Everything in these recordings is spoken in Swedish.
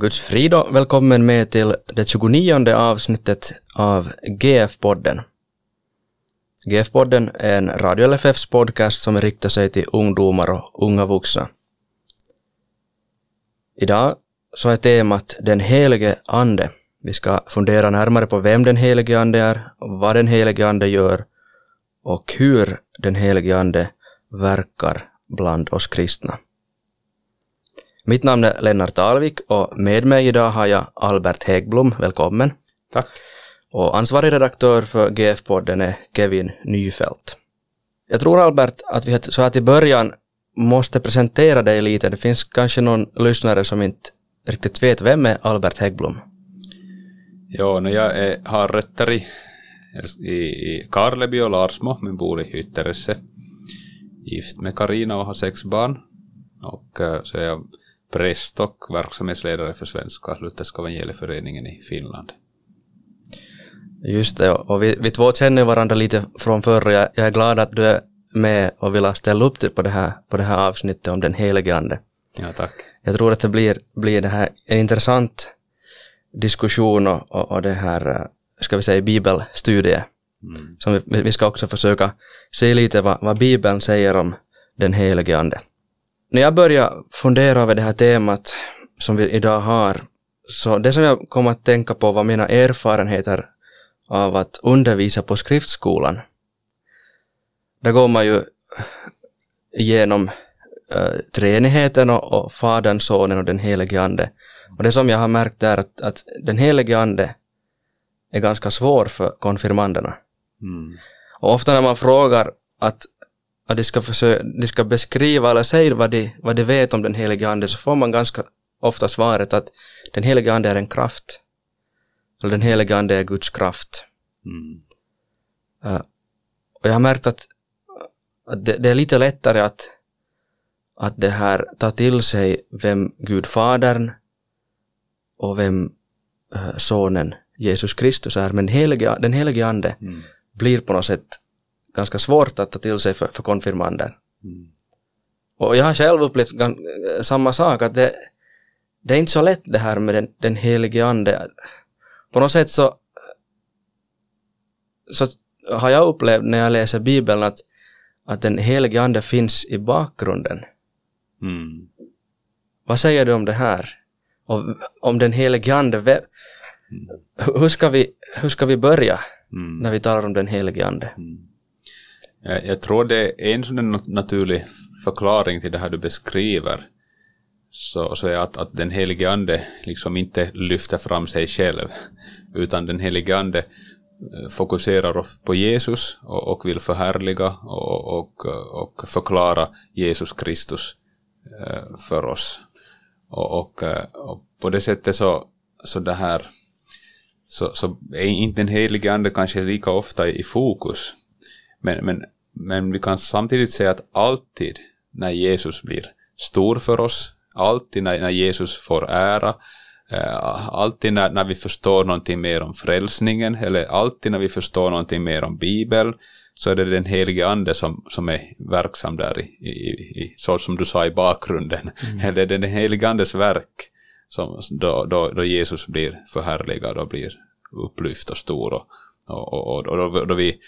Guds frid och välkommen med till det 29 avsnittet av GF-podden. GF-podden är en Radio LFFs podcast som riktar sig till ungdomar och unga vuxna. Idag så är temat Den helige Ande. Vi ska fundera närmare på vem den helige Ande är, vad den helige Ande gör och hur den helige Ande verkar bland oss kristna. Mitt namn är Lennart Alvik och med mig idag har jag Albert Häggblom, välkommen. Tack. Och ansvarig redaktör för GF-podden är Kevin Nyfält. Jag tror Albert att vi så här till början måste presentera dig lite. Det finns kanske någon lyssnare som inte riktigt vet vem är Albert Häggblom? Ja, när jag är, har rötter i, i, i Karleby och Larsmo, men bor i Ytteresse. Gift med Karina och har sex barn. Och eh, så är jag präst och verksamhetsledare för Svenska Lutherska evangelieföreningen i Finland. Just det, och vi, vi två känner varandra lite från förr och jag, jag är glad att du är med och vill ställa upp på det här, på det här avsnittet om den helige Ande. Ja, tack. Jag tror att det blir, blir det här en intressant diskussion och, och, och det här, ska vi säga, bibelstudie. Mm. Som vi, vi ska också försöka se lite vad, vad Bibeln säger om den helige Ande. När jag började fundera över det här temat som vi idag har, så det som jag kom att tänka på var mina erfarenheter av att undervisa på skriftskolan. Där går man ju igenom äh, treenigheten och, och Fadern, Sonen och den helige Ande. Och det som jag har märkt är att, att den helige Ande är ganska svår för konfirmanderna. Mm. Och ofta när man frågar att att de ska, försöka, de ska beskriva eller säga vad de, vad de vet om den helige Ande så får man ganska ofta svaret att den helige Ande är en kraft. Eller den helige Ande är Guds kraft. Mm. Uh, och jag har märkt att, att det, det, är lite lättare att, att det här ta till sig vem Gud Fadern och vem uh, Sonen Jesus Kristus är, men helige, den helige Ande mm. blir på något sätt ganska svårt att ta till sig för, för konfirmander. Mm. Och jag har själv upplevt samma sak, att det, det är inte så lätt det här med den, den helige ande. På något sätt så, så har jag upplevt när jag läser Bibeln att, att den helige ande finns i bakgrunden. Mm. Vad säger du om det här? Om, om den helige ande, mm. hur, ska vi, hur ska vi börja mm. när vi talar om den helige ande? Eh, jag, tror det är en sån naturlig förklaring till det här du beskriver. Så, så är att, att den helige ande liksom inte lyfter fram sig själv, utan den helige ande eh, fokuserar på Jesus och, och vill förhärliga och, och, och, förklara Jesus Kristus eh, för oss. Och, och, och, på det sättet så, så det här så, så är inte den helige ande kanske lika ofta i fokus men, men, men vi kan samtidigt säga att alltid när Jesus blir stor för oss, alltid när, när Jesus får ära, eh, alltid när, när vi förstår någonting mer om frälsningen, eller alltid när vi förstår någonting mer om Bibeln, så är det den helige ande som, som är verksam där i, i, i så som du sa i bakgrunden. Mm. Eller det är den helige andes verk som, då, då, då Jesus blir förhärligad och blir upplyft och stor och, och, och, och då, då, vi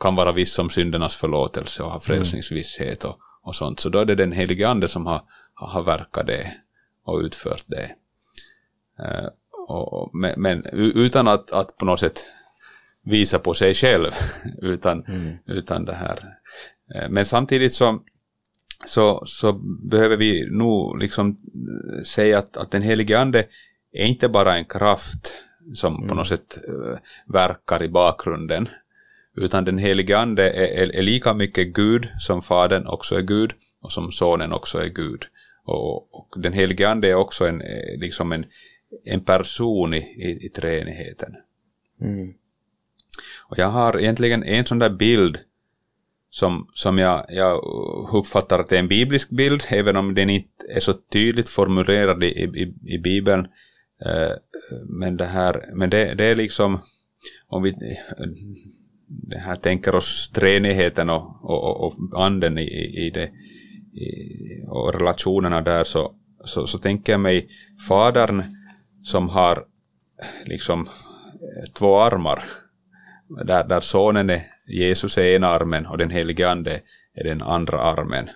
kan vara viss om syndernas förlåtelse och ha frälsningsvisshet och, och sånt. Så då är det den helige ande som har, har verkat det och utfört det. Uh, och, men, men, utan att, att på något sätt visa på sig själv, utan, mm. utan det här. Uh, men samtidigt så, så, så behöver vi nog liksom säga att, att den helige ande är inte bara en kraft som mm. på något sätt uh, verkar i bakgrunden. Utan den helige ande är, är, är, lika mycket Gud som Fadern också är Gud och som Sonen också är Gud. Och, och den helige ande är också en, eh, liksom en, en person i, i, i treenigheten. Mm. Och jag har egentligen en sån där bild som, som jag, jag uppfattar att det är en biblisk bild, även om den inte är så tydligt formulerad i, i, i Bibeln. Eh, men det här, men det, det är liksom, om vi det här tänker oss treenigheten och, och, och anden i, i det, i, och relationerna där så, så, så tänker jag mig fadern som har liksom två armar. Där, där sonen är, Jesus är ena armen och den helige ande är den andra armen.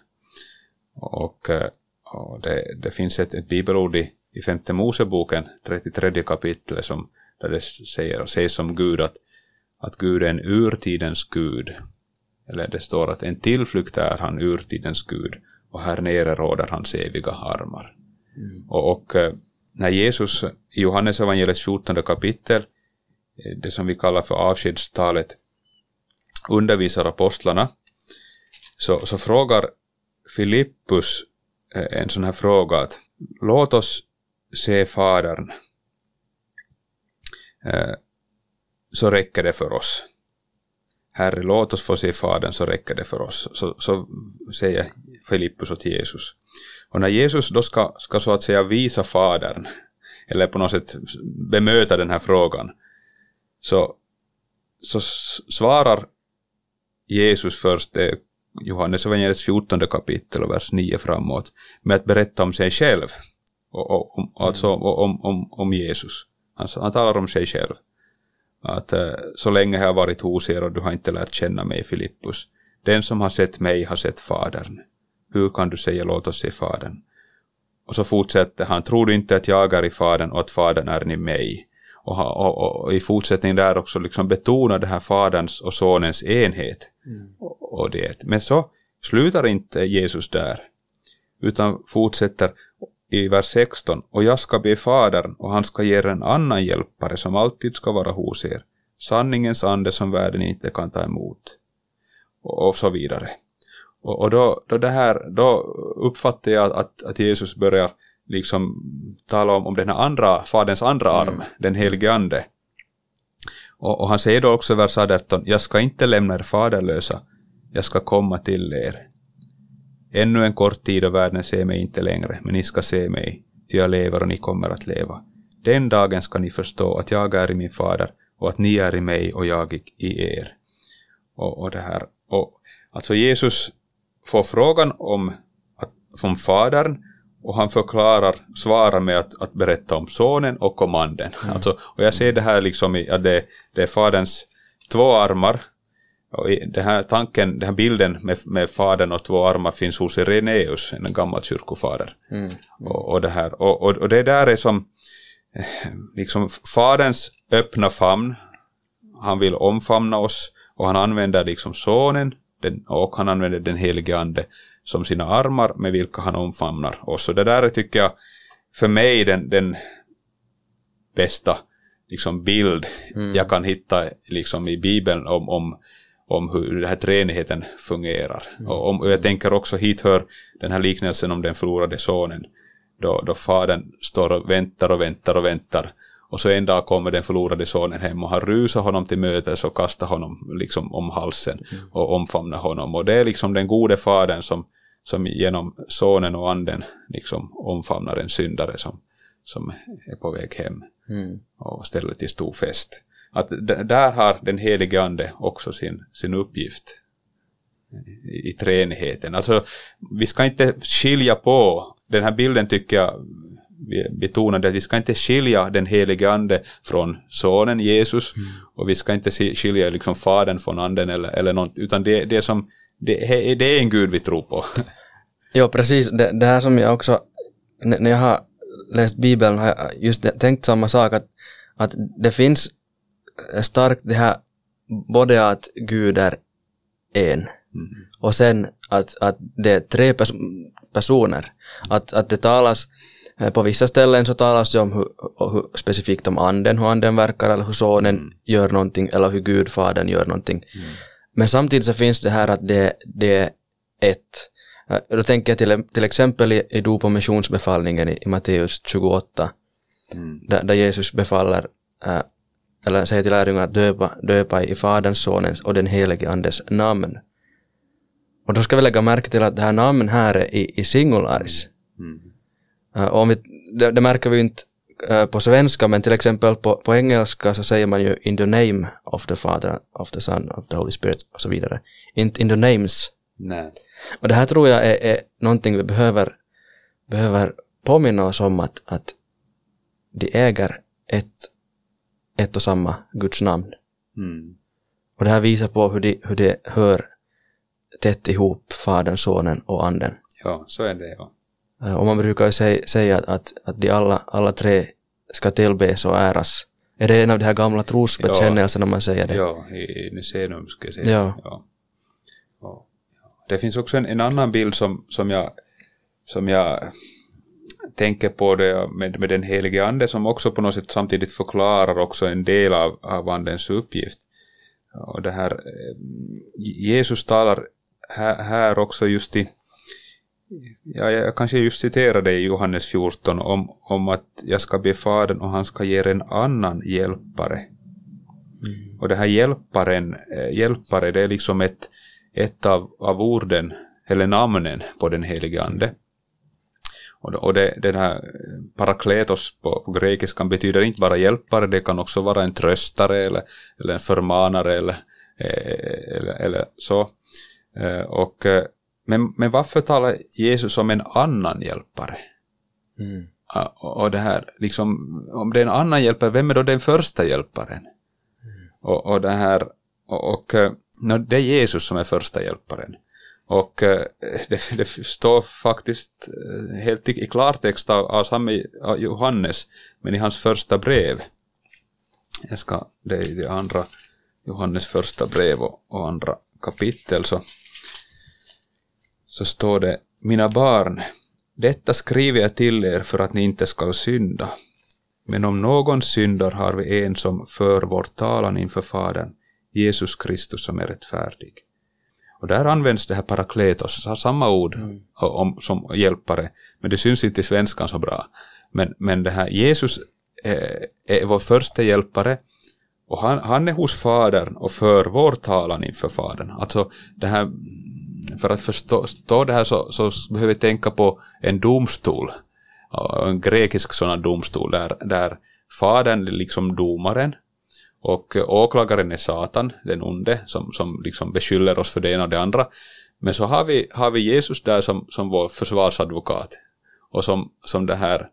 Och, eh, och det, det finns ett, ett bibelord i, i femte Moseboken, 33 kapitlet, som, där det säger, sägs om Gud att, att Gud är en urtidens Gud. Eller det står att en tillflykt är han urtidens Gud och här nere råder hans eviga armar. Mm. Och, och, eh, när Jesus i Johannes evangeliets 14 kapitel, eh, det som vi kallar för avskedstalet, undervisar apostlarna, så, så frågar Filippus eh, en sån här fråga att låt oss se Fadern, så räcker det för oss. Herre, låt oss få se Fadern så räcker det för oss. Så, så säger Filippus åt Jesus. Och när Jesus då ska, ska så att säga visa Fadern, eller på något sätt bemöta den här frågan, så, så svarar Jesus först, det Johannes evangeliets 14 kapitel och vers 9 framåt, med att berätta om sig själv. Och, och, om, alltså om, om, om Jesus. Han, han talar om sig själv. Att uh, så länge jag har varit hos er och du har inte lärt känna mig, Filippus. Den som har sett mig har sett Fadern. Hur kan du säga låt oss se Fadern? Och så fortsätter han, tror du inte att jag är i Fadern och att Fadern är i mig? Och, och, och, i fortsättningen där också liksom betona det här Faderns och Sonens enhet. Mm. Och, och det. Men så slutar inte Jesus där, utan fortsätter i vers 16. Och jag ska be Fadern och han ska ge er en annan hjälpare som alltid ska vara hos er. Sanningens ande som världen inte kan ta emot. Och, och så vidare. Och, och då, då, det här, då uppfattar jag att, att Jesus börjar liksom tala om, om den här andra, faderns andra mm. arm, mm. den helige ande. Och, och, han säger då också i vers 18, jag ska inte lämna er faderlösa, jag ska komma till er. Ännu en kort tid och världen ser mig inte längre, men ni ska se mig, ty jag lever och ni kommer att leva. Den dagen ska ni förstå att jag är i min fader och att ni är i mig och jag i er. Och, och det här, och alltså Jesus får frågan om, att, om fadern och han förklarar, svarar med att, att berätta om sonen och om anden. Mm. Alltså, och jag ser det här liksom i, att det, det är faderns två armar. Och den här tanken, den här bilden med, med fadern och två armar finns hos Irenaeus, en gammal kyrkofader. Mm. Mm. Och, och, det här, och, och, och det där är som eh, liksom faderns öppna famn. Han vill omfamna oss och han använder liksom sonen den, och han använder den helige ande som sina armar med vilka han omfamnar oss. Och det där tycker jag för mig den, den bästa liksom bild mm. jag kan hitta liksom i Bibeln om, om, om hur den här treenigheten fungerar. Mm. Och, om, och jag tänker också hit hör den här liknelsen om den förlorade sonen. Då, då fadern står och väntar och väntar och väntar och så en dag kommer den förlorade sonen hem och han rusar honom till mötes och kastar honom liksom om halsen mm. och omfamnar honom. Och det är liksom den gode fadern som, som genom sonen och anden liksom omfamnar en syndare som, som är på väg hem mm. och ställer till stor fest. Att där har den helige ande också sin, sin uppgift i, i treenigheten. Alltså, vi ska inte skilja på, den här bilden tycker jag vi betonade att vi ska inte skilja den helige ande från sonen Jesus mm. och vi ska inte skilja liksom fadern från anden eller, eller något, utan det, det, som, det, det är en gud vi tror på. Jo, precis. Det, det här som jag också, när jag har läst Bibeln har jag just tänkt samma sak, att, att det finns starkt det här både att Gud är en mm. och sen att, att det är tre pers personer. Att, att det talas Eh, på vissa ställen så talas det om hur, hur, specifikt om anden, hur anden verkar eller hur sonen mm. gör någonting eller hur Gud, fadern gör någonting. Mm. Men samtidigt så finns det här att det, det är ett. Eh, då tänker jag till, till exempel i, i dop och missionsbefallningen i, i Matteus 28, mm. där, där, Jesus befaller, äh, eller säger till lärjungarna att döpa, döpa i Faderns, Sonens och den helige Andes namn. Och då ska vi lägga märke till att det här namn här är i, i singularis. Mm. Uh, om vi, det, det, märker vi inte uh, på svenska, men till exempel på, på engelska så säger man ju in the name of the Father, of the Son, of the Holy Spirit och så vidare. Inte in the names. Nej. Och det här tror jag är, är någonting vi behöver, behöver påminna oss om att, att de äger ett, ett och samma Guds namn. Mm. Och det här visar på hur de, hur de hör tätt ihop Fadern, Sonen och Anden. Ja, så är det ja. Eh, Och man brukar ju säga, säga att, att, att de alla, alla tre ska tillbes och äras. Är det en av de här gamla trosbekännelserna man säger det? Ja, i, i Nicenum ska jag säga. Ja. Ja. Ja. Det finns också en, en annan bild som, som, jag, som jag tänker på det med, med den helige ande som också på något sätt samtidigt förklarar också en del av, av andens uppgift. Och det här, eh, Jesus talar här, här också just i, ja, jag kanske just citerade i Johannes 14 om, om att jag ska be Fadern och han ska ge er en annan hjälpare. Och det här hjälparen, eh, hjälpare det är liksom ett, ett av, av orden, eller namnen på den helige ande. Och, och det, den här parakletos på, på grekiskan betyder inte bara hjälpare, det kan också vara en tröstare eller, eller en förmanare eller, eh, eller, eller så. Eh, Och, eh, men, men varför talar Jesus om en annan hjälpare? Mm. Och det här, liksom, om det är en annan hjälpare, vem är då den första hjälparen? Och, och det här, och, och eh, nå, det är Jesus som är första hjälparen. Och eh, det, det står faktiskt eh, helt i, i klartext av, av samme Johannes, men i hans första brev. Jag ska, det är det andra Johannes första brev och, och andra kapitel så, så står det Mina barn, detta skriver jag till er för att ni inte skall synda. Men om någon syndar har vi en som för vår talan inför Fadern, Jesus Kristus som är rättfärdig. Och där används det här parakletos, samma ord om, som hjälpare, men det syns inte i svenskan så bra. Men, men det här Jesus eh, är vår första hjälpare och han, han är hos Fadern och för vår talan inför Fadern. Alltså det här, för att förstå det här så, så behöver vi tänka på en domstol. En grekisk sådan domstol där, där Fadern är liksom domaren och eh, åklagaren är Satan, den onde, som, som liksom beskyller oss för det ena och det andra. Men så har vi, har vi Jesus där som, som vår försvarsadvokat. Och som, som det här,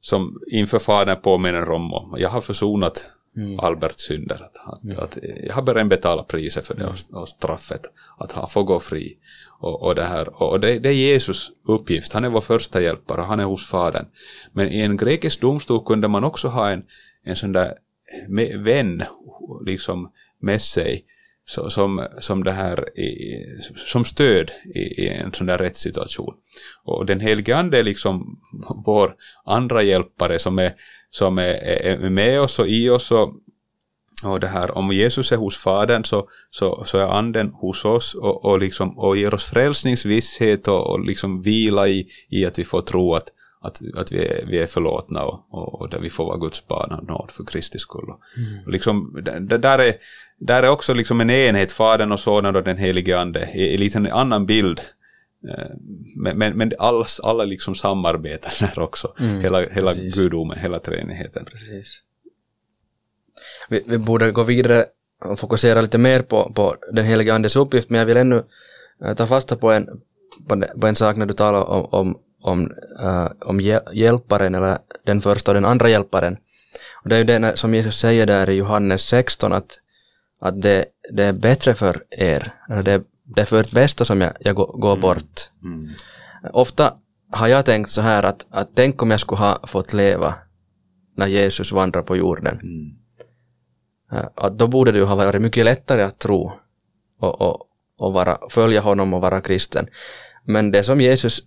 som inför Fadern påminner om, jag har försonat Alberts synder. Att, att, att jag har redan betalat priset för det och, och straffet. Att han får gå fri. Och, och det här, och det, det är Jesus uppgift. Han är vår första hjälpare, han är hos Fadern. Men i en grekisk domstol kunde man också ha en, en sån där vän liksom med sig så, som, som det här i, som stöd i, i en sån där rättssituation. Och den helige ande är liksom vår andra hjälpare som är, som är, är med oss och i oss och, och det här, om Jesus är hos Fadern så, så, så är anden hos oss och, och, liksom, och ger oss frälsningsvisshet och, och liksom vila i, i att vi får tro att, att, att vi, är, vi är förlåtna och, och, och där vi får vara Guds barn av nåd för Kristi skull. Och liksom, det där, är, där är också liksom en enhet, Fadern och Sonen och den helige Ande, i, i lite en annan bild. Eh, Men, men, men alla, alla liksom samarbetar där också, hela, hela precis. gudomen, hela treenigheten. Precis. Vi, vi borde gå vidare och fokusera lite mer på, på den heliga andes uppgift, men jag vill ännu eh, ta fasta på en, på, en- på en sak när du talar om, om, om, eh, om hjäl- hjälparen, eller den första och den andra hjälparen. Och det är ju det som Jesus säger där i Johannes 16, att, att det, det är bättre för er, eller det, det är för ert bästa som jag, jag går, går bort. Mm. Ofta har jag tänkt så här att, att tänk om jag skulle ha fått leva när Jesus vandrar på jorden. Mm. Eh, Att då borde det ju ha varit mycket lättare att tro och, och, och vara, följa honom och vara kristen. Men det som Jesus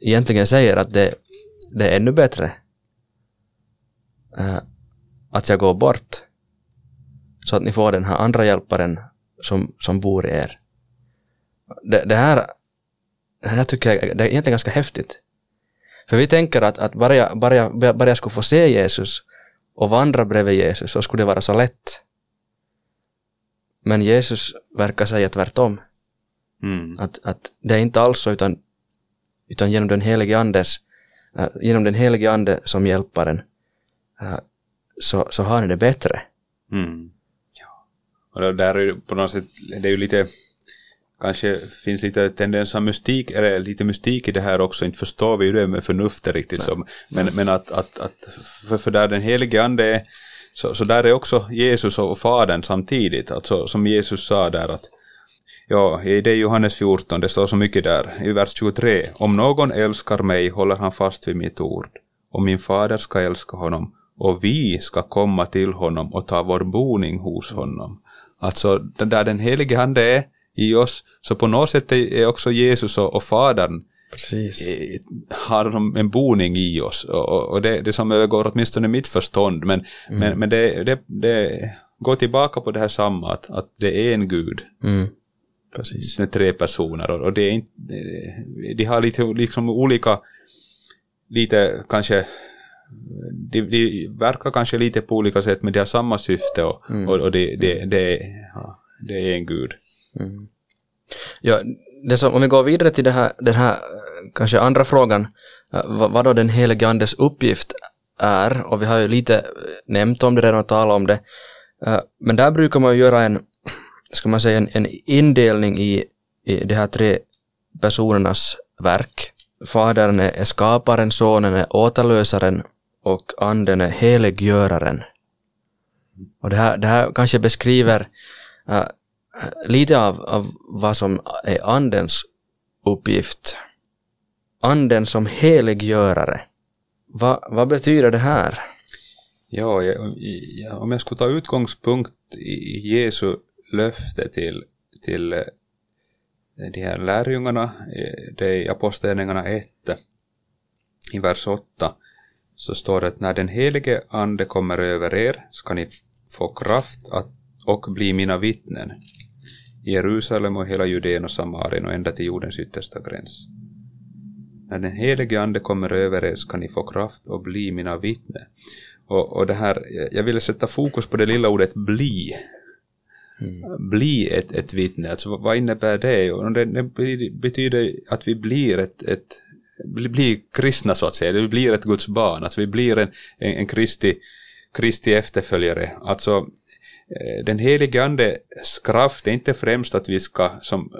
egentligen säger att det, det är ännu bättre eh, att jag går bort så att ni får den här andra hjälparen som, som bor i er. Det, det här det här tycker jag det är egentligen ganska häftigt. För vi tänker att, att bara, jag, bara, jag, bara jag skulle få se Jesus och vandra bredvid Jesus så skulle det vara så lätt. Men Jesus verkar säga tvärtom. Mm. Att, att det är inte alls så utan, utan genom den helige andes äh, genom den helige ande som hjälparen äh, så, så har ni det bättre. Mm. Ja. Och det där är på något sätt, det är ju lite kanske finns lite tendens av mystik, eller lite mystik i det här också, inte förstår vi ju det med förnuftet riktigt som, men, men att, att, att för, för där den helige ande är, så, så där är också Jesus och Fadern samtidigt, alltså som Jesus sa där att Ja, i det Johannes 14, det står så mycket där, i vers 23. Om någon älskar mig håller han fast vid mitt ord, och min fader ska älska honom, och vi ska komma till honom och ta vår boning hos honom. Alltså, där den helige Ande är i oss, så på något sätt är också Jesus och, och Fadern Precis. har de en boning i oss och, och det, det som övergår åtminstone mitt förstånd men, mm. men, men det, det, det går tillbaka på det här samma att, att det är en gud. Mm. Precis. Med tre personer och, och det är inte, de har lite liksom olika, lite kanske de, de verkar kanske lite på olika sätt men de har samma syfte och, mm. och, och det, det, det, ja, det är en gud. Mm. Ja, det som, om vi går vidare till det här, den här kanske andra frågan, eh, vad, vad då den helige Andes uppgift är, och vi har ju lite nämnt om det redan och talat om det, eh, men där brukar man ju göra en, ska man säga, en, en indelning i, i de här tre personernas verk. Fadern är skaparen, sonen är återlösaren och anden är heliggöraren. Och det här, det här kanske beskriver äh, lite av, av vad som är andens uppgift. Anden som heliggörare. Va, vad betyder det här? Ja, ja, om jag skulle ta utgångspunkt i Jesu löfte till, till eh, de här lärjungarna, eh, det är i Apostlagärningarna 1, eh, i vers 8, så står det att när den helige ande kommer över er ska ni få kraft att, och bli mina vittnen i Jerusalem och hela Judeen och Samarien och ända till jordens yttersta gräns. När den helige ande kommer över er ska ni få kraft och bli mina vittnen. Och, och det här, jag ville sätta fokus på det lilla ordet bli. Mm. Bli ett, ett vittne, alltså vad innebär det? Och det, det betyder att vi blir ett, ett blir kristna så att säga, vi blir ett Guds barn, alltså vi blir en, en, en Kristi, Kristi efterföljare. Alltså eh, den helige Andes kraft är inte främst att vi ska som,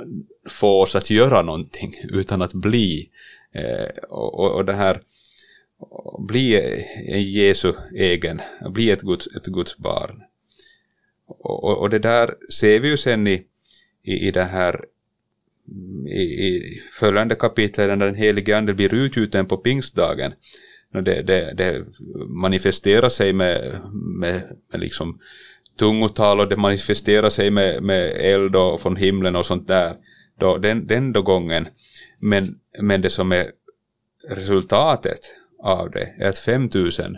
få oss att göra någonting, utan att bli. Eh, och, och det här bli en Jesu egen, bli ett Guds, ett Guds barn. Och, och, det där ser vi ju sen i, i, i det här i, i följande kapitel när den helige ande blir utgjuten på pingstdagen. Det, det, det manifesterar sig med, med, med liksom tungotal och det manifesterar sig med, med eld och från himlen och sånt där, då, den, den då gången. Men, men det som är resultatet av det är att 5000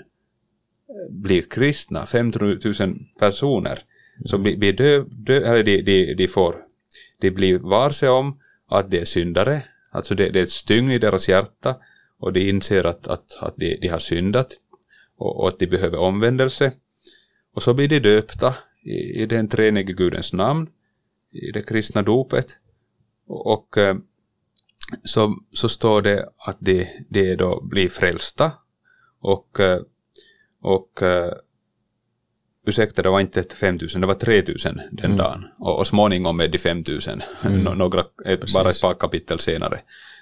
blir kristna, 5000 personer som blir, blir dö, dö, eller de, de, de får, de blir varse om att de är syndare, alltså det, det är ett stygn i deras hjärta och de inser att, att, att de, de har syndat och, och att de behöver omvändelse. Och så blir de döpta i, i den treenige Gudens namn, i det kristna dopet. Och, och eh, så, så står det att de, de då blir frälsta. Och, eh, och eh, ursäkta, det var inte 5000, det var 3000 den mm. dagen. Och, och småningom är det 5000, mm. några, ett, bara ett par kapitel senare.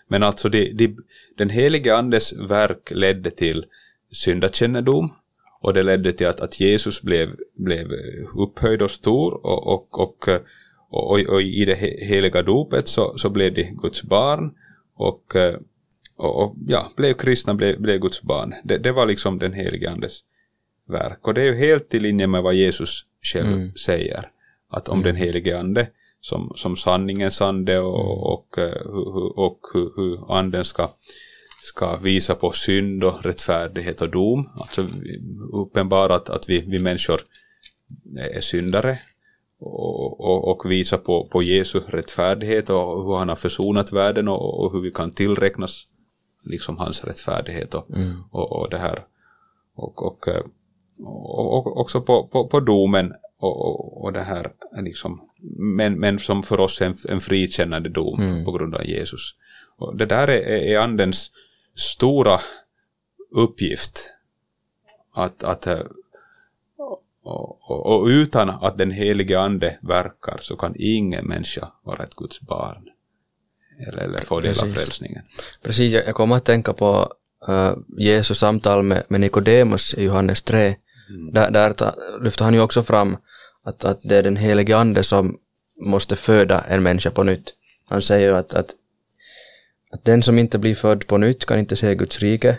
Men alltså de, de, den helige andes verk ledde till syndakännedom och det ledde till att, att Jesus blev, blev upphöjd och stor och, och, och, och, och i det heliga dopet så, så blev de Guds barn och, och, och ja, blev kristna, blev, blev Guds barn. Det, det var liksom den helige Andes verk. Och det är ju helt i linje med vad Jesus själv mm. säger. Att om mm. den helige Ande som, som sanningens ande och, mm. och, och, och hur, hur anden ska ska visa på synd och rättfärdighet och dom. Alltså uppenbara att, att vi, vi människor är syndare och, och, och visa på, på Jesu rättfärdighet och hur han har försonat världen och, och hur vi kan tillräknas liksom hans rättfärdighet och, mm. och, och det här. Och, och, och, också på, på, på domen och, och, och det här liksom, men, men som för oss är en, en frikännande dom mm. på grund av Jesus. Och det där är, är andens stora uppgift att, att, Och, och, och, utan att den helige ande verkar så kan ingen människa vara ett Guds barn. Eller, eller få del av frälsningen. Precis, jag kommer att tänka på uh, Jesus samtal med, med Nikodemus i Johannes 3. Mm. Där, där ta, lyfter han ju också fram att, att det är den helige ande som måste föda en människa på nytt. Han säger ju att, att, att den som inte blir född på nytt kan inte se Guds rike.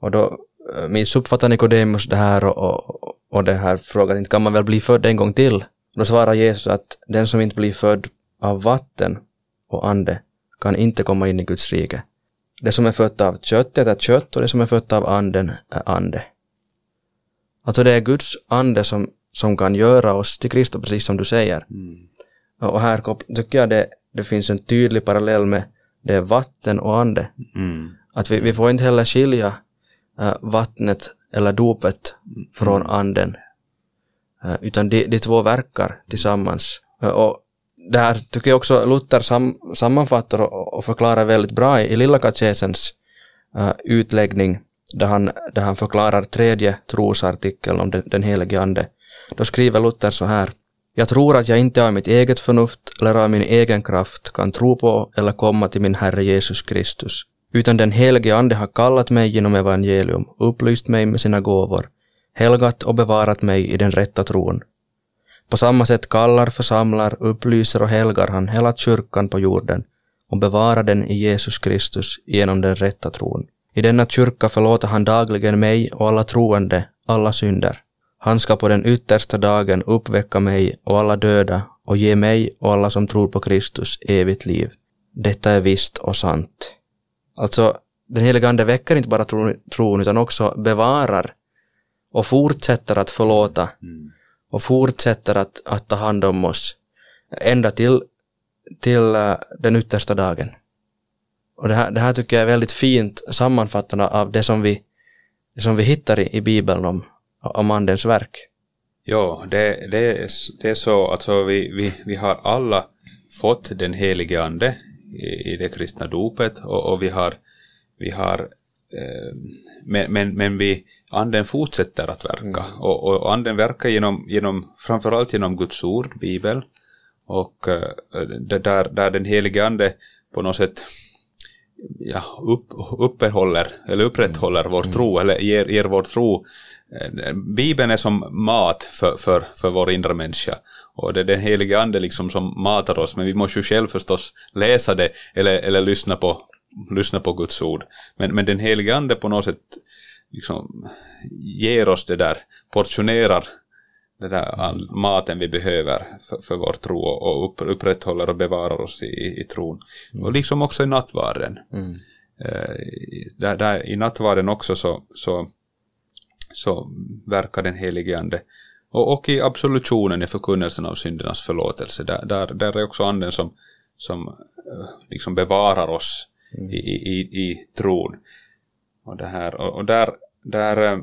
Och då eh, missuppfattar Nikodemus det här och, och, och det här frågan, inte kan man väl bli född en gång till? Då svarar Jesus att den som inte blir född av vatten och ande kan inte komma in i Guds rike. Det som är fött av köttet är kött och det som är fött av anden är ande. Alltså det är Guds ande som, som kan göra oss till Kristus, precis som du säger. Mm. Och här tycker jag det, det finns en tydlig parallell med det vatten och ande. Mm. Att vi, vi får inte heller skilja äh, vattnet eller dopet från mm. anden. Äh, utan de, de två verkar tillsammans. Äh, och där tycker jag också Luther sam, sammanfattar och, och, förklarar väldigt bra i, i Lilla katekesens utläggning där han, där han förklarar tredje trosartikeln om den, den helige ande. Då skriver Luther så här. Jag tror att jag inte av mitt eget förnuft eller av min egen kraft kan tro på eller komma till min Herre Jesus Kristus, utan den helige ande har kallat mig genom evangelium, upplyst mig med sina gåvor, helgat och bevarat mig i den rätta tron, på samma sätt kallar, församlar, upplyser och helgar han hela kyrkan på jorden och bevarar den i Jesus Kristus genom den rätta tron. I denna kyrka förlåter han dagligen mig och alla troende alla synder. Han ska på den yttersta dagen uppväcka mig och alla döda och ge mig och alla som tror på Kristus evigt liv. Detta är visst och sant. Alltså, den helige Ande väcker inte bara tron utan också bevarar och fortsätter att förlåta mm och fortsätter att, att ta hand om oss ända till, till uh, den yttersta dagen. Och det här, det här tycker jag är väldigt fint sammanfattande av det som vi, det som vi hittar i, i Bibeln om, om Andens verk. Ja, det, det, är, det är så, alltså vi, vi, vi har alla fått den helige Ande i, i det kristna dopet och, och vi har, vi har eh, men, men, men vi, anden fortsätter att verka. Mm. Och, och, anden verkar genom, genom, framförallt genom Guds ord, Bibel. Och uh, där, där den helige ande på något sätt ja, upp, uppehåller, eller upprätthåller mm. vår tro, eller ger, ger vår tro. Eh, Bibeln är som mat för, för, för vår inre människa. Och det är den helige ande liksom som matar oss, men vi måste ju själv förstås läsa det eller, eller lyssna, på, lyssna på Guds ord. Men, men den helige ande på något sätt liksom ger oss det där, portionerar den där maten vi behöver för, för vår tro och upp, upprätthåller och bevarar oss i, i tron. Mm. Och liksom också i nattvarden. Mm. Eh, där, där, I nattvarden också så, så, så verkar den helige ande. Och, och i absolutionen, i förkunnelsen av syndernas förlåtelse, där, där, där är också anden som, som eh, liksom bevarar oss mm. i, i, i tron. Och, det här, och, och där, där, eh,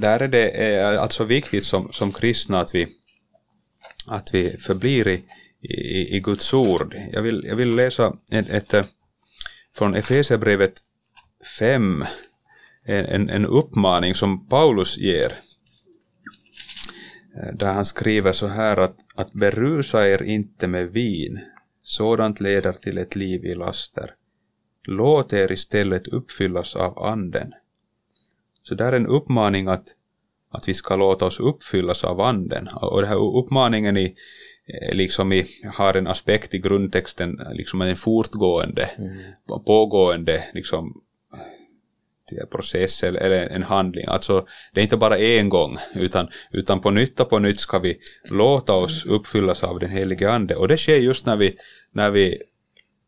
där är det eh, alltså viktigt som, som kristna att vi, att vi förblir i, i, i Guds ord. Jag vill, jag vill läsa ett, ett eh, från Efesierbrevet 5, en, en uppmaning som Paulus ger. Eh, där han skriver så här att, att berusa er inte med vin, sådant leder till ett liv i laster. Låt er istället uppfyllas av anden. Så där är en uppmaning att, att vi ska låta oss uppfyllas av anden. Och den här uppmaningen i, eh, liksom i, har en aspekt i grundtexten, liksom en fortgående, mm. pågående liksom, process eller, eller en handling. Alltså det är inte bara en gång utan, utan på nytt och på nytt ska vi låta oss uppfyllas av den helige ande och det sker just när vi, när vi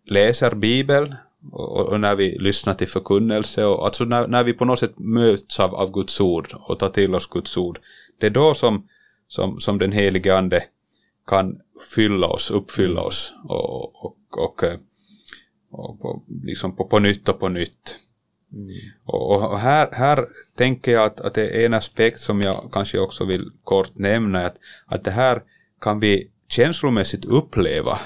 läser bibeln och, och, när vi lyssnar till förkunnelse och alltså när, när vi på något sätt möts av, av Guds ord och tar till oss Guds ord, det är då som, som, som den helige ande kan fylla oss, uppfylla oss och, och, och, och på, liksom på, på nytt och på nytt. Mm. Och, och, här, här tänker jag att, att det är en aspekt som jag kanske också vill kort nämna, att, att det här kan vi känslomässigt uppleva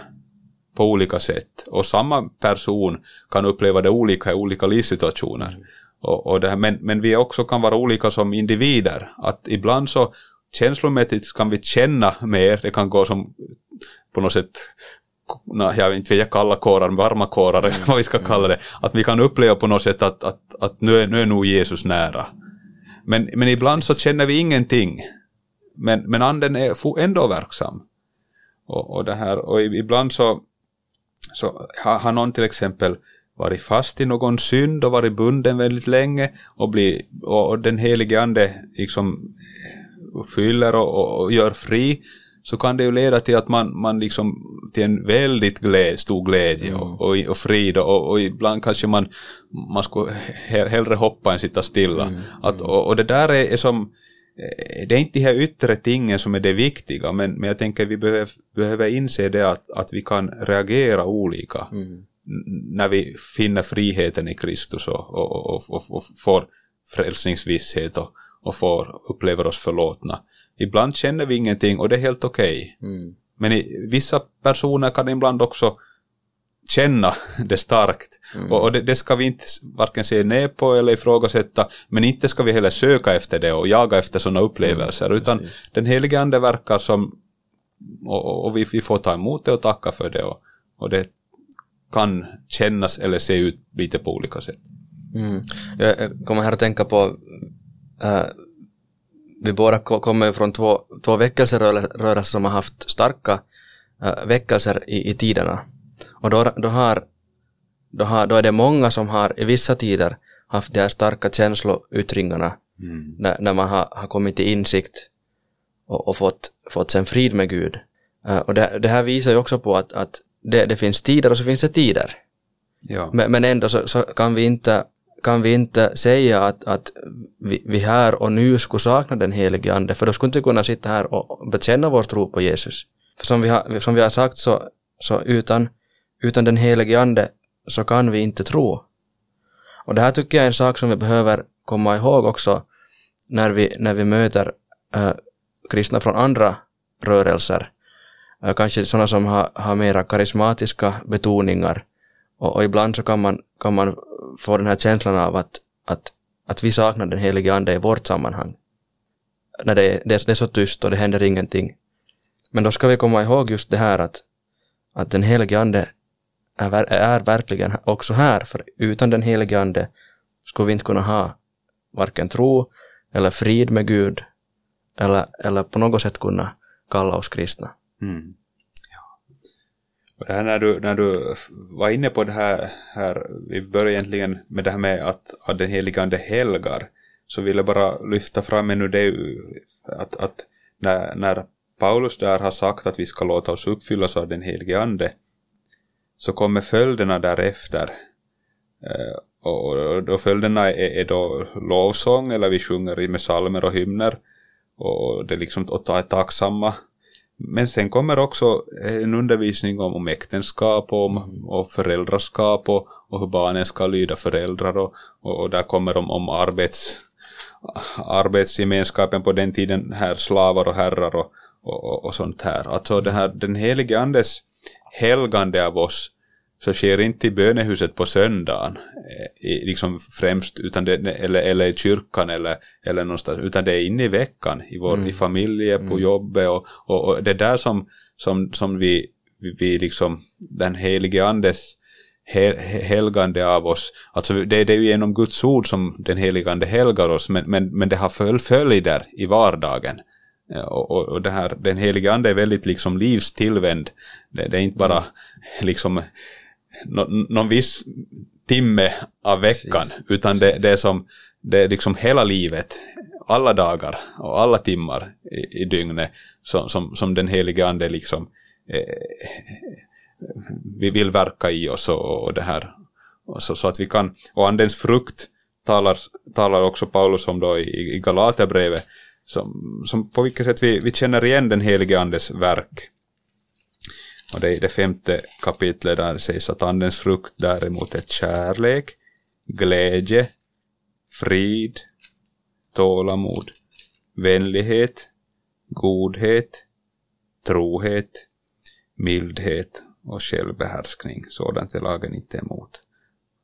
på olika sätt. Och samma person kan uppleva det olika i olika livssituationer. Och, och det här, men, men vi också kan vara olika som individer. Att ibland så känslomässigt kan vi känna mer, det kan gå som på något sätt jag vet inte jag kalla kårar, varma kårar, eller vad vi ska kalla det, att vi kan uppleva på något sätt att, att, att nu, är, nu är nog Jesus nära. Men, men ibland så känner vi ingenting. Men, men anden är ändå verksam. Och, och, det här, och ibland så, så har, någon till exempel varit fast i någon synd och varit bunden väldigt länge och, bli, och den helige ande liksom fyller och, och, och gör fri så kan det ju leda till att man, man liksom till en väldigt gläd, stor glädje mm. och, och, och, frid och, och ibland kanske man, man skulle hellre hoppa än sitta stilla. Mm. Att, och, och, det där är, är, som, eh, det är inte de här yttre tingen som är det viktiga men, men jag tänker vi behöver, behöver inse det att, att vi kan reagera olika mm. när vi finner friheten i Kristus och, och, och, och får frälsningsvisshet och, och får, upplever oss förlåtna. Ibland känner vi ingenting och det är helt okej. Okay. Mm. Men i, vissa personer kan ibland också känna det starkt. Mm. Och, och det, det, ska vi inte varken se ner på eller ifrågasätta, men inte ska vi heller söka efter det och jaga efter sådana upplevelser, mm. utan Precis. den helige ande verkar som, och, och vi, vi, får ta emot det och tacka för det, och, och det kan kännas eller se ut lite på olika sätt. Mm. Jag kommer här att tänka på äh, vi båda kommer ju från två, två väckelserörelser som har haft starka äh, väckelser i, i tiderna. Och då, då, har, då, har, då är det många som har i vissa tider haft de här starka känsloyttringarna mm. när, när man har, har kommit till insikt och, och fått, fått sen frid med Gud. Uh, och det, det, här visar ju också på att, att det, det finns tider och så finns det tider. Ja. Men, men ändå så, så, kan vi inte kan vi inte säga att, att vi, vi här och nu skulle sakna den helige Ande, för då skulle vi inte kunna sitta här och bekänna vår tro på Jesus. För som vi har, som vi har sagt så, så utan, utan den helige Ande så kan vi inte tro. Och det här tycker jag är en sak som vi behöver komma ihåg också när vi, när vi möter äh, kristna från andra rörelser. Äh, kanske sådana som har, har mera karismatiska betoningar. Och, och ibland så kan man, kan man få den här känslan av att, att, att vi saknar den helige ande i vårt sammanhang. När det, det, det är så tyst och det händer ingenting. Men då ska vi komma ihåg just det här att, att den helige ande är, är verkligen också här, för utan den helige ande skulle vi inte kunna ha varken tro eller frid med Gud eller, eller på något sätt kunna kalla oss kristna. Mm. Och det här när du, när du var inne på det här, här, vi började egentligen med det här med att, att den helige ande helgar, så vill jag bara lyfta fram ännu det att, att när, när Paulus där har sagt att vi ska låta oss uppfyllas av den helige ande, så kommer följderna därefter. Eh, och, och följderna är, är då lovsång, eller vi sjunger med salmer och hymner, och det är liksom att ta tacksamma men sen kommer också eh, en undervisning om, om äktenskap och, om, och föräldraskap och, och hur barnen ska lyda föräldrar och, och, och där kommer de om arbets, arbetsgemenskapen på den tiden här slavar och herrar och, och, och sånt här. Alltså det här, den helige andes helgande av oss så sker inte i bönehuset på söndagen, eh, liksom främst, utan det, eller, eller i kyrkan eller, eller någonstans, utan det är inne i veckan, i, vår, mm. i familjen, på mm. jobbet och, och, och, det är där som, som, som vi, vi liksom, den helige andes hel, helgande av oss, alltså det, det är ju genom Guds ord som den helige ande helgar oss, men, men, men det har föl, följder i vardagen. Och, och, och det här, den helige ande är väldigt liksom livstillvänd. Det, det är inte bara mm. liksom någon viss timme av veckan, Precis. utan det, det, är som, det är liksom hela livet, alla dagar och alla timmar i, i dygnet som, som, som den helige ande liksom eh, vi vill verka i oss och, och det här. Och så, så, att vi kan, och andens frukt talar, talar också Paulus om då i, i Galaterbrevet, som, som på vilket sätt vi, vi känner igen den helige andes verk. Och det är i det femte kapitlet där det sägs att andens frukt däremot är kärlek, glädje, frid, tålamod, vänlighet, godhet, trohet, mildhet och självbehärskning. Sådant är lagen inte emot.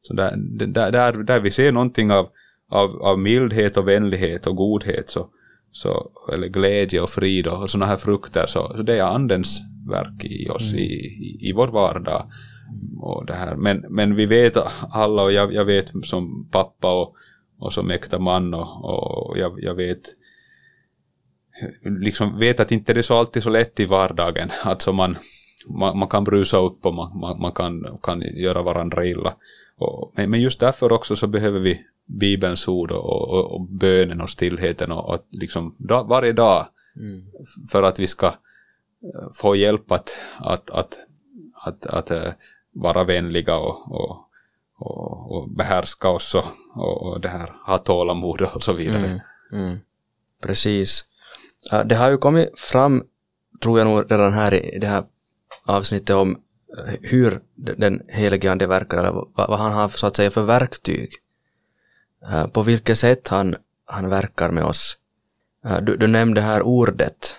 Så där, där, där, där vi ser någonting av, av, av mildhet och vänlighet och godhet så, så, eller glädje och frid och sådana här frukter, så, så det är andens verk i oss mm. i, i, i vår vardag. Och det här. Men, men vi vet alla, och jag, jag vet som pappa och, och som äkta man och, och jag, jag vet liksom vet att inte det är så alltid så lätt i vardagen. Alltså man, man, man kan brusa upp och man, man, man, kan, kan göra varandra illa. Och, men just därför också så behöver vi Bibelns ord och, och, och bönen och stillheten och, och liksom da, varje dag mm. för att vi ska eh, få hjälp att, att, att, att, att, att vara vänliga och, och, och, och behärska oss och, och, det här, ha tålamod och så vidare. Mm, mm. Precis. Det har ju kommit fram, tror jag nog redan här i det här avsnittet om eh, hur den helige ande verkar, eller vad han har så att säga för verktyg. Eh, på vilket sätt han, han verkar med oss. Eh, du, du nämnde här ordet.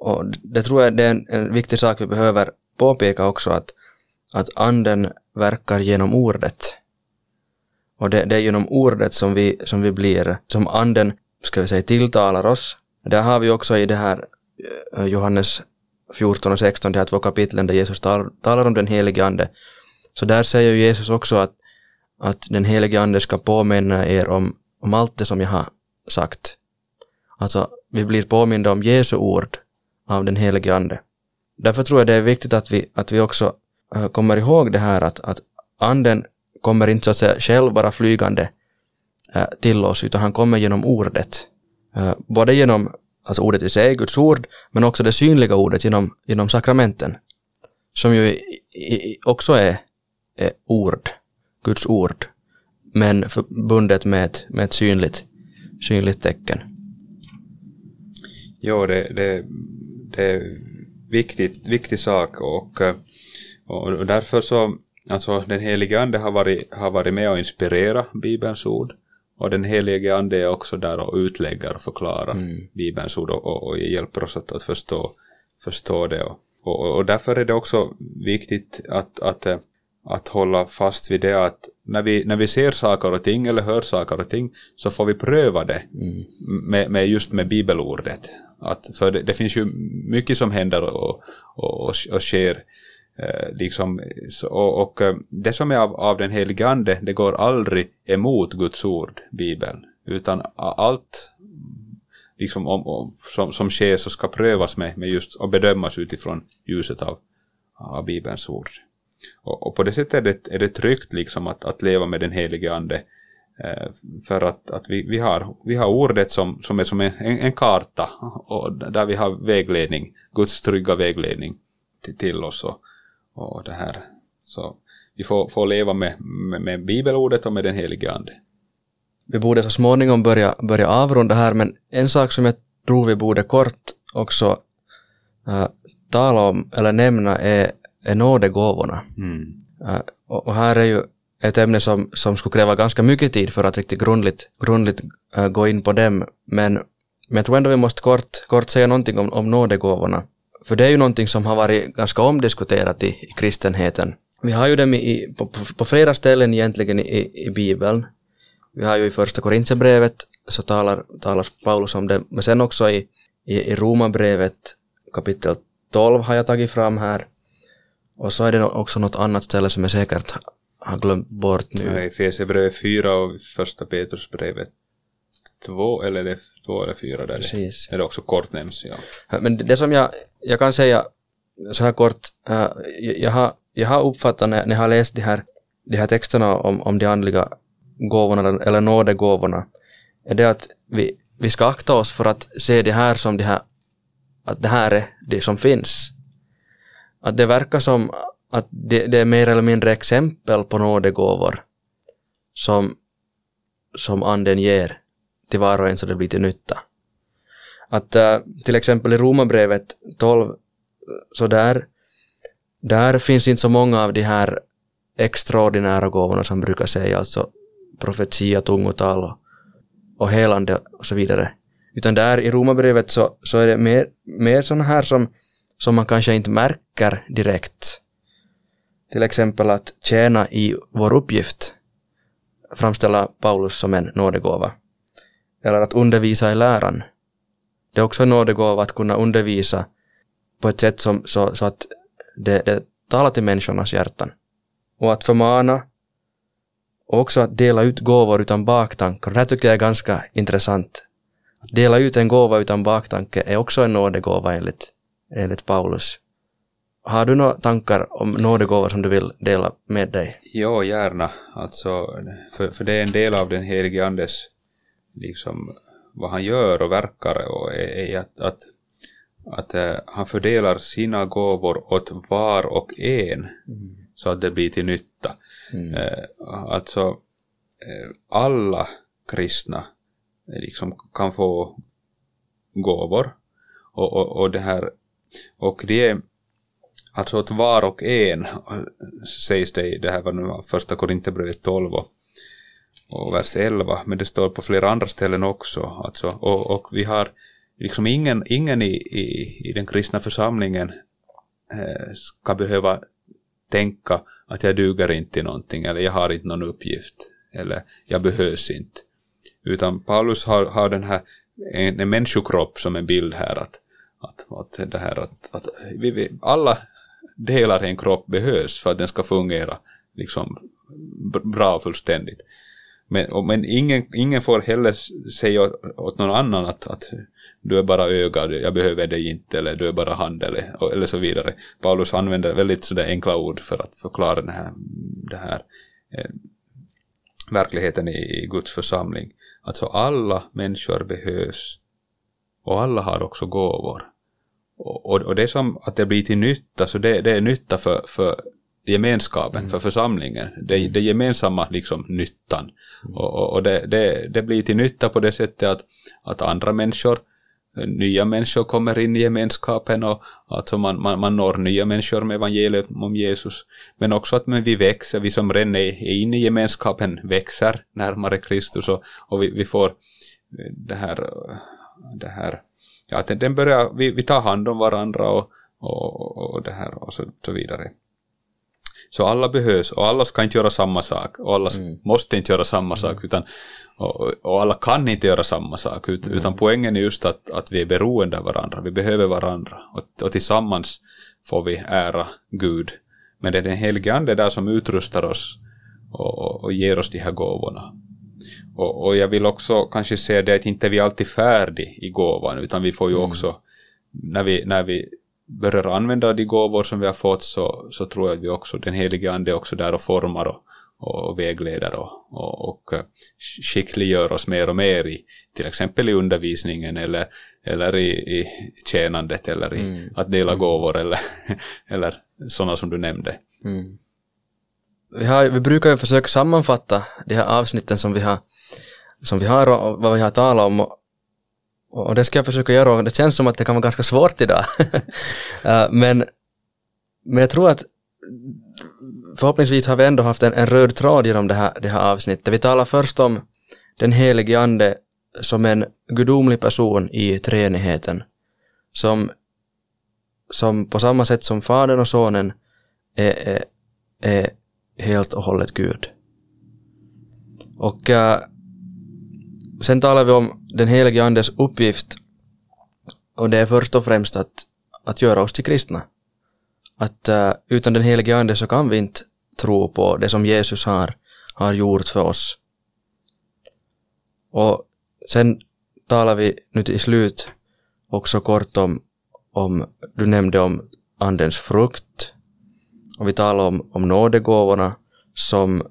Och det tror jag det är en, en viktig sak vi behöver påpeka också att, att anden verkar genom ordet. Och det, det, är genom ordet som vi, som vi blir, som anden, ska vi säga, tilltalar oss. Där har vi också i det här eh, Johannes 14 och 16, de här två kapitlen där Jesus tal, talar om den helige ande. Så där säger Jesus också att, att den helige ande ska påminna er om, om allt det som jag har sagt. Alltså, vi blir påminda om Jesu ord av den helige ande. Därför tror jag det är viktigt att vi, att vi också eh, kommer ihåg det här att, att anden kommer inte så att säga själv bara flygande eh, till oss, utan han kommer genom ordet. Eh, både genom alltså ordet i sig, Guds ord, men också det synliga ordet genom, genom sakramenten, som ju också är, är ord, Guds ord, men förbundet med ett, med ett synligt, synligt tecken. Jo, det, det, det är viktigt, viktig sak och, och därför så, alltså den helige ande har varit, har varit med och inspirera Bibelns ord och den helige ande är också där och utlägger och förklarar mm. Bibelns ord och, och, och hjälper oss att, att förstå, förstå det. Och, och, och därför är det också viktigt att, att, eh, att hålla fast vid det att när vi, när vi ser saker och ting eller hör saker och ting så får vi pröva det mm. med, med, just med bibelordet. Att, för det, det, finns ju mycket som händer och, och, och, och sker Eh, liksom, och, och, eh, det som är av, av den helige ande, det går aldrig emot Guds ord, Bibeln, utan allt liksom, om, om, som, som sker så ska prövas med, med just och bedömas utifrån ljuset av, av Bibelns ord. Och, och, på det sättet är det, är det tryggt liksom att, att leva med den helige ande eh, för att, att vi, vi, har, vi har ordet som, som är som en, en, karta och där vi har vägledning, Guds trygga vägledning till, till oss. Och, och det här. Så vi får, får leva med, med, med bibelordet och med den helige ande. Vi borde så småningom börja, börja avrunda här, men en sak som jag tror vi borde kort också äh, tala om eller nämna är, är nådegåvorna. Mm. Uh, och, och, här är ju ett ämne som, som skulle kräva ganska mycket tid för att riktigt grundligt, grundligt uh, gå in på dem, men, men jag tror ändå vi måste kort, kort säga någonting om, om nådegåvorna. För det är ju någonting som har varit ganska omdiskuterat i, i kristenheten. Vi har ju dem i, på, på, på flera ställen egentligen i, i Bibeln. Vi har ju i första Korintierbrevet så talar, talar Paulus om det, men sen också i, i, i Romarbrevet kapitel 12 har jag tagit fram här. Och så är det också något annat ställe som jag säkert har glömt bort nu. Nej, Efesierbrevet 4 och första Petrusbrevet 2 eller det två eller fyra där Precis. det, det också kort nämns. Ja. Men det som jag, jag kan säga så här kort, uh, jag, har, jag har uppfattat när, när jag har läst de här, de här texterna om, om de andliga gåvorna eller nådegåvorna, är det att vi, vi ska akta oss för att se det här som det här, att det här är det som finns. Att det verkar som att det, det är mer eller mindre exempel på nådegåvor som, som anden ger till var och en så det blir till nytta. Att äh, till exempel i Romarbrevet 12, så där, där finns inte så många av de här extraordinära gåvorna som brukar säga, alltså profetia, tungotal och, och helande och så vidare. Utan där i Romarbrevet så, så är det mer, mer sådana här som, som man kanske inte märker direkt. Till exempel att tjäna i vår uppgift framställa Paulus som en nådegåva eller att undervisa i läran det är också en nådegåva att kunna undervisa på ett sätt som, så, så att det, det talar till människornas hjärtan. Och att förmana och också att dela ut gåvor utan baktankar. Det här tycker jag är ganska intressant. Att dela ut en gåva utan baktanke är också en nådegåva enligt, enligt Paulus. Har du några tankar om nådegåvor som du vill dela med dig? Jo, gärna. Alltså, för, för det är en del av den helige Andes, liksom, vad han gör och verkar och är, är att, att, att äh, han fördelar sina gåvor åt var och en mm. så att det blir till nytta. Mm. Äh, alltså, äh, alla kristna liksom kan få gåvor och, och, och det här och det är Alltså åt var och en sägs det i det här var nu första Korinthierbrevet 12 och, och vers 11, men det står på flera andra ställen också. Alltså, och, och vi har liksom ingen, ingen i, i, i den kristna församlingen eh, ska behöva tänka att jag duger inte till någonting eller jag har inte någon uppgift eller jag behövs inte. Utan Paulus har, har den här en, en människokropp som en bild här att, att, att det här att, att vi, vi, alla delar i en kropp behövs för att den ska fungera liksom bra och fullständigt. Men, men ingen, ingen får heller säga åt, åt någon annan att, att du är bara öga, jag behöver dig inte, eller du är bara hand, eller, eller så vidare. Paulus använder väldigt sådär enkla ord för att förklara den här, det här eh, verkligheten i, i Guds församling. Alltså alla människor behövs och alla har också gåvor. Och, och det är som att det blir till nytta, så det, det är nytta för, för gemenskapen, mm. för församlingen. Det, det gemensamma liksom nyttan. Mm. Och, och det, det, det, blir till nytta på det sättet att, att andra människor, nya människor kommer in i gemenskapen och alltså man, man, man når nya människor med evangeliet om Jesus. Men också att men vi växer, vi som redan är inne i gemenskapen växer närmare Kristus och, och vi, vi får det här, det här ja, att den börjar, vi, vi tar hand om varandra och, och, och det här och så, så vidare. Så alla behövs och alla ska inte göra samma sak och alla mm. måste inte göra samma sak mm. utan och, och, alla kan inte göra samma sak ut, mm. utan poängen är just att, att vi är beroende av varandra, vi behöver varandra och, och tillsammans får vi ära Gud. Men det är den helige Ande där som utrustar oss och, och ger oss de här gåvorna. Och, och, jag vill också kanske säga det att inte vi alltid färdig i gåvan utan vi får ju mm. också när vi, när vi börjar använda de gåvor som vi har fått så, så tror jag att vi också, den helige ande är också där och formar och, och vägleder och, och, och eh, skickliggör oss mer och mer i till exempel i undervisningen eller, eller i, i tjänandet eller i mm. att dela mm. gåvor eller, eller sådana som du nämnde. Mm. Vi, har, vi brukar ju försöka sammanfatta de här avsnitten som vi har som vi har och vad vi har talat om. Och, och det ska jag försöka göra och det känns som att det kan vara ganska svårt idag. Eh, men, men jag tror att förhoppningsvis har vi ändå haft en, en röd tråd genom det här, det här avsnittet. Vi talar först om den helige ande som en gudomlig person i treenigheten. Som, som på samma sätt som Fadern och Sonen är, är, är helt och hållet Gud. Och äh, Sen talar vi om den helige Andes uppgift och det är först och främst att, att göra oss till kristna. Att uh, utan den helige Ande så kan vi inte tro på det som Jesus har, har gjort för oss. Och sen talar vi nu till slut också kort om, om du nämnde om Andens frukt och vi talar om, om nådegåvorna som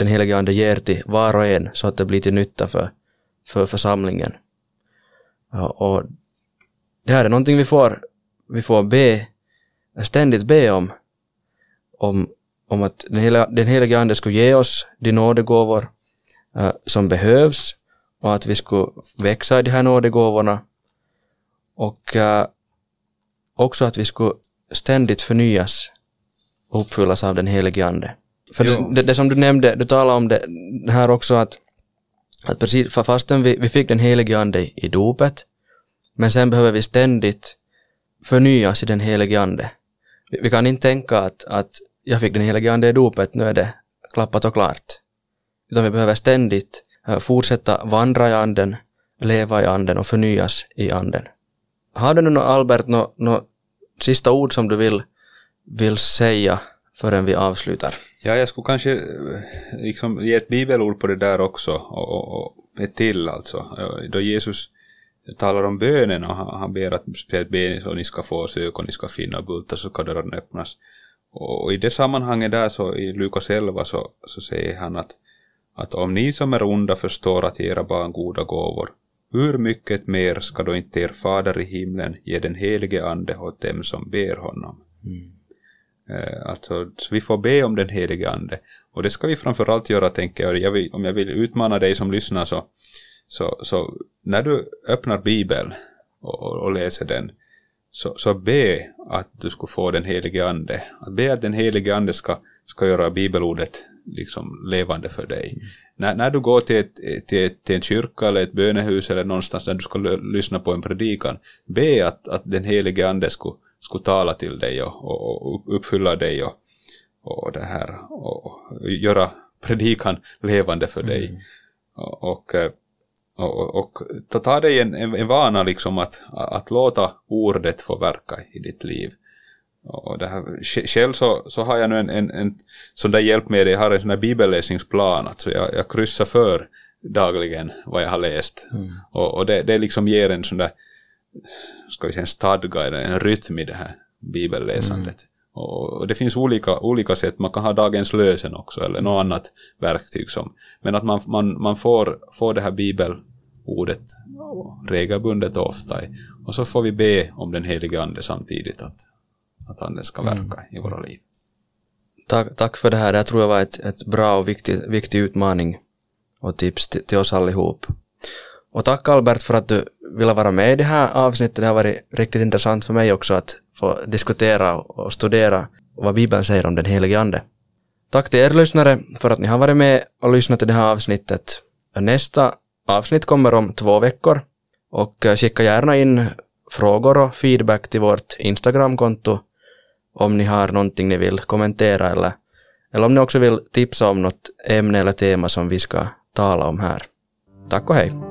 den helige Ande ger till var och en så att det blir till nytta för, för församlingen. Ja, och det här är någonting vi får, vi får be, ständigt be om, om, om att den, hela, den helige Ande skulle ge oss de nådegåvor uh, som behövs och att vi skulle växa i de här nådegåvorna och uh, också att vi skulle ständigt förnyas och uppfyllas av den helige Ande. För det, det, det, som du nämnde, du talade om det här också att, att precis fastän vi, vi fick den helige ande i dopet, men sen behöver vi ständigt förnyas i den helige ande. Vi, vi kan inte tänka att, att jag fick den helige ande i dopet, nu är det klappat och klart. Utan vi behöver ständigt uh, fortsätta vandra i anden, leva i anden och förnyas i anden. Har du nu Albert något nå sista ord som du vill, vill säga förrän vi avslutar? Ja, jag skulle kanske eh, liksom ge ett bibelord på det där också och, och, och ett till alltså. Då Jesus talar om bönen och han, han ber att speciellt be och ni ska få sök och ni ska finna bultar så ska dörren öppnas. Och, och i det sammanhanget där så i Lukas 11 så, så säger han att, att om ni som är onda förstår att ge era barn goda gåvor, hur mycket mer ska då inte er fader i himlen ge den helige ande åt dem som ber honom? Mm. Eh, alltså, så vi får be om den helige ande. Och det ska vi framförallt göra, tänker jag. jag vill, om jag vill utmana dig som lyssnar så, så, så när du öppnar Bibeln och, och läser den, så, så be att du ska få den helige ande. Be att den helige ande ska, ska göra bibelordet liksom levande för dig. Mm. När, när du går till, ett, till, till en kyrka eller ett bönehus eller någonstans där du ska lyssna på en predikan, be att, att den helige ande skulle, skulle tala till dig och, och, uppfylla dig och, och det här och göra predikan levande för dig. Mm. Och, och, och, och, ta, ta dig en, en, en vana liksom att, att låta ordet få verka i ditt liv. Och det här, själv så, så har jag nu en, en, en sån där hjälpmedel, jag har en sån där bibelläsningsplan, alltså jag, jag kryssar för dagligen vad jag har läst. Mm. Och, och det, det liksom ger en sån där, ska vi säga en stadga eller en rytm i det här bibelläsandet. Mm. Och det finns olika, olika sätt, man kan ha dagens lösen också eller något annat verktyg som, men att man, man, man får, får det här bibelordet regelbundet och ofta och så får vi be om den helige ande samtidigt att, att anden ska verka mm. i våra liv. Tack, tack för det här, det tror jag var ett, ett bra och viktig, viktig utmaning och tips till, till oss allihop. Och tack Albert för att du ville vara med i det här avsnittet. Det har varit riktigt intressant för mig också att få diskutera och studera vad Bibeln säger om den helige Ande. Tack till er lyssnare för att ni har varit med och lyssnat till det här avsnittet. Nästa avsnitt kommer om två veckor och eh, skicka gärna in frågor och feedback till vårt Instagramkonto om ni har någonting ni vill kommentera eller, eller om ni också vill tipsa om något ämne eller tema som vi ska tala om här. Tack och hej!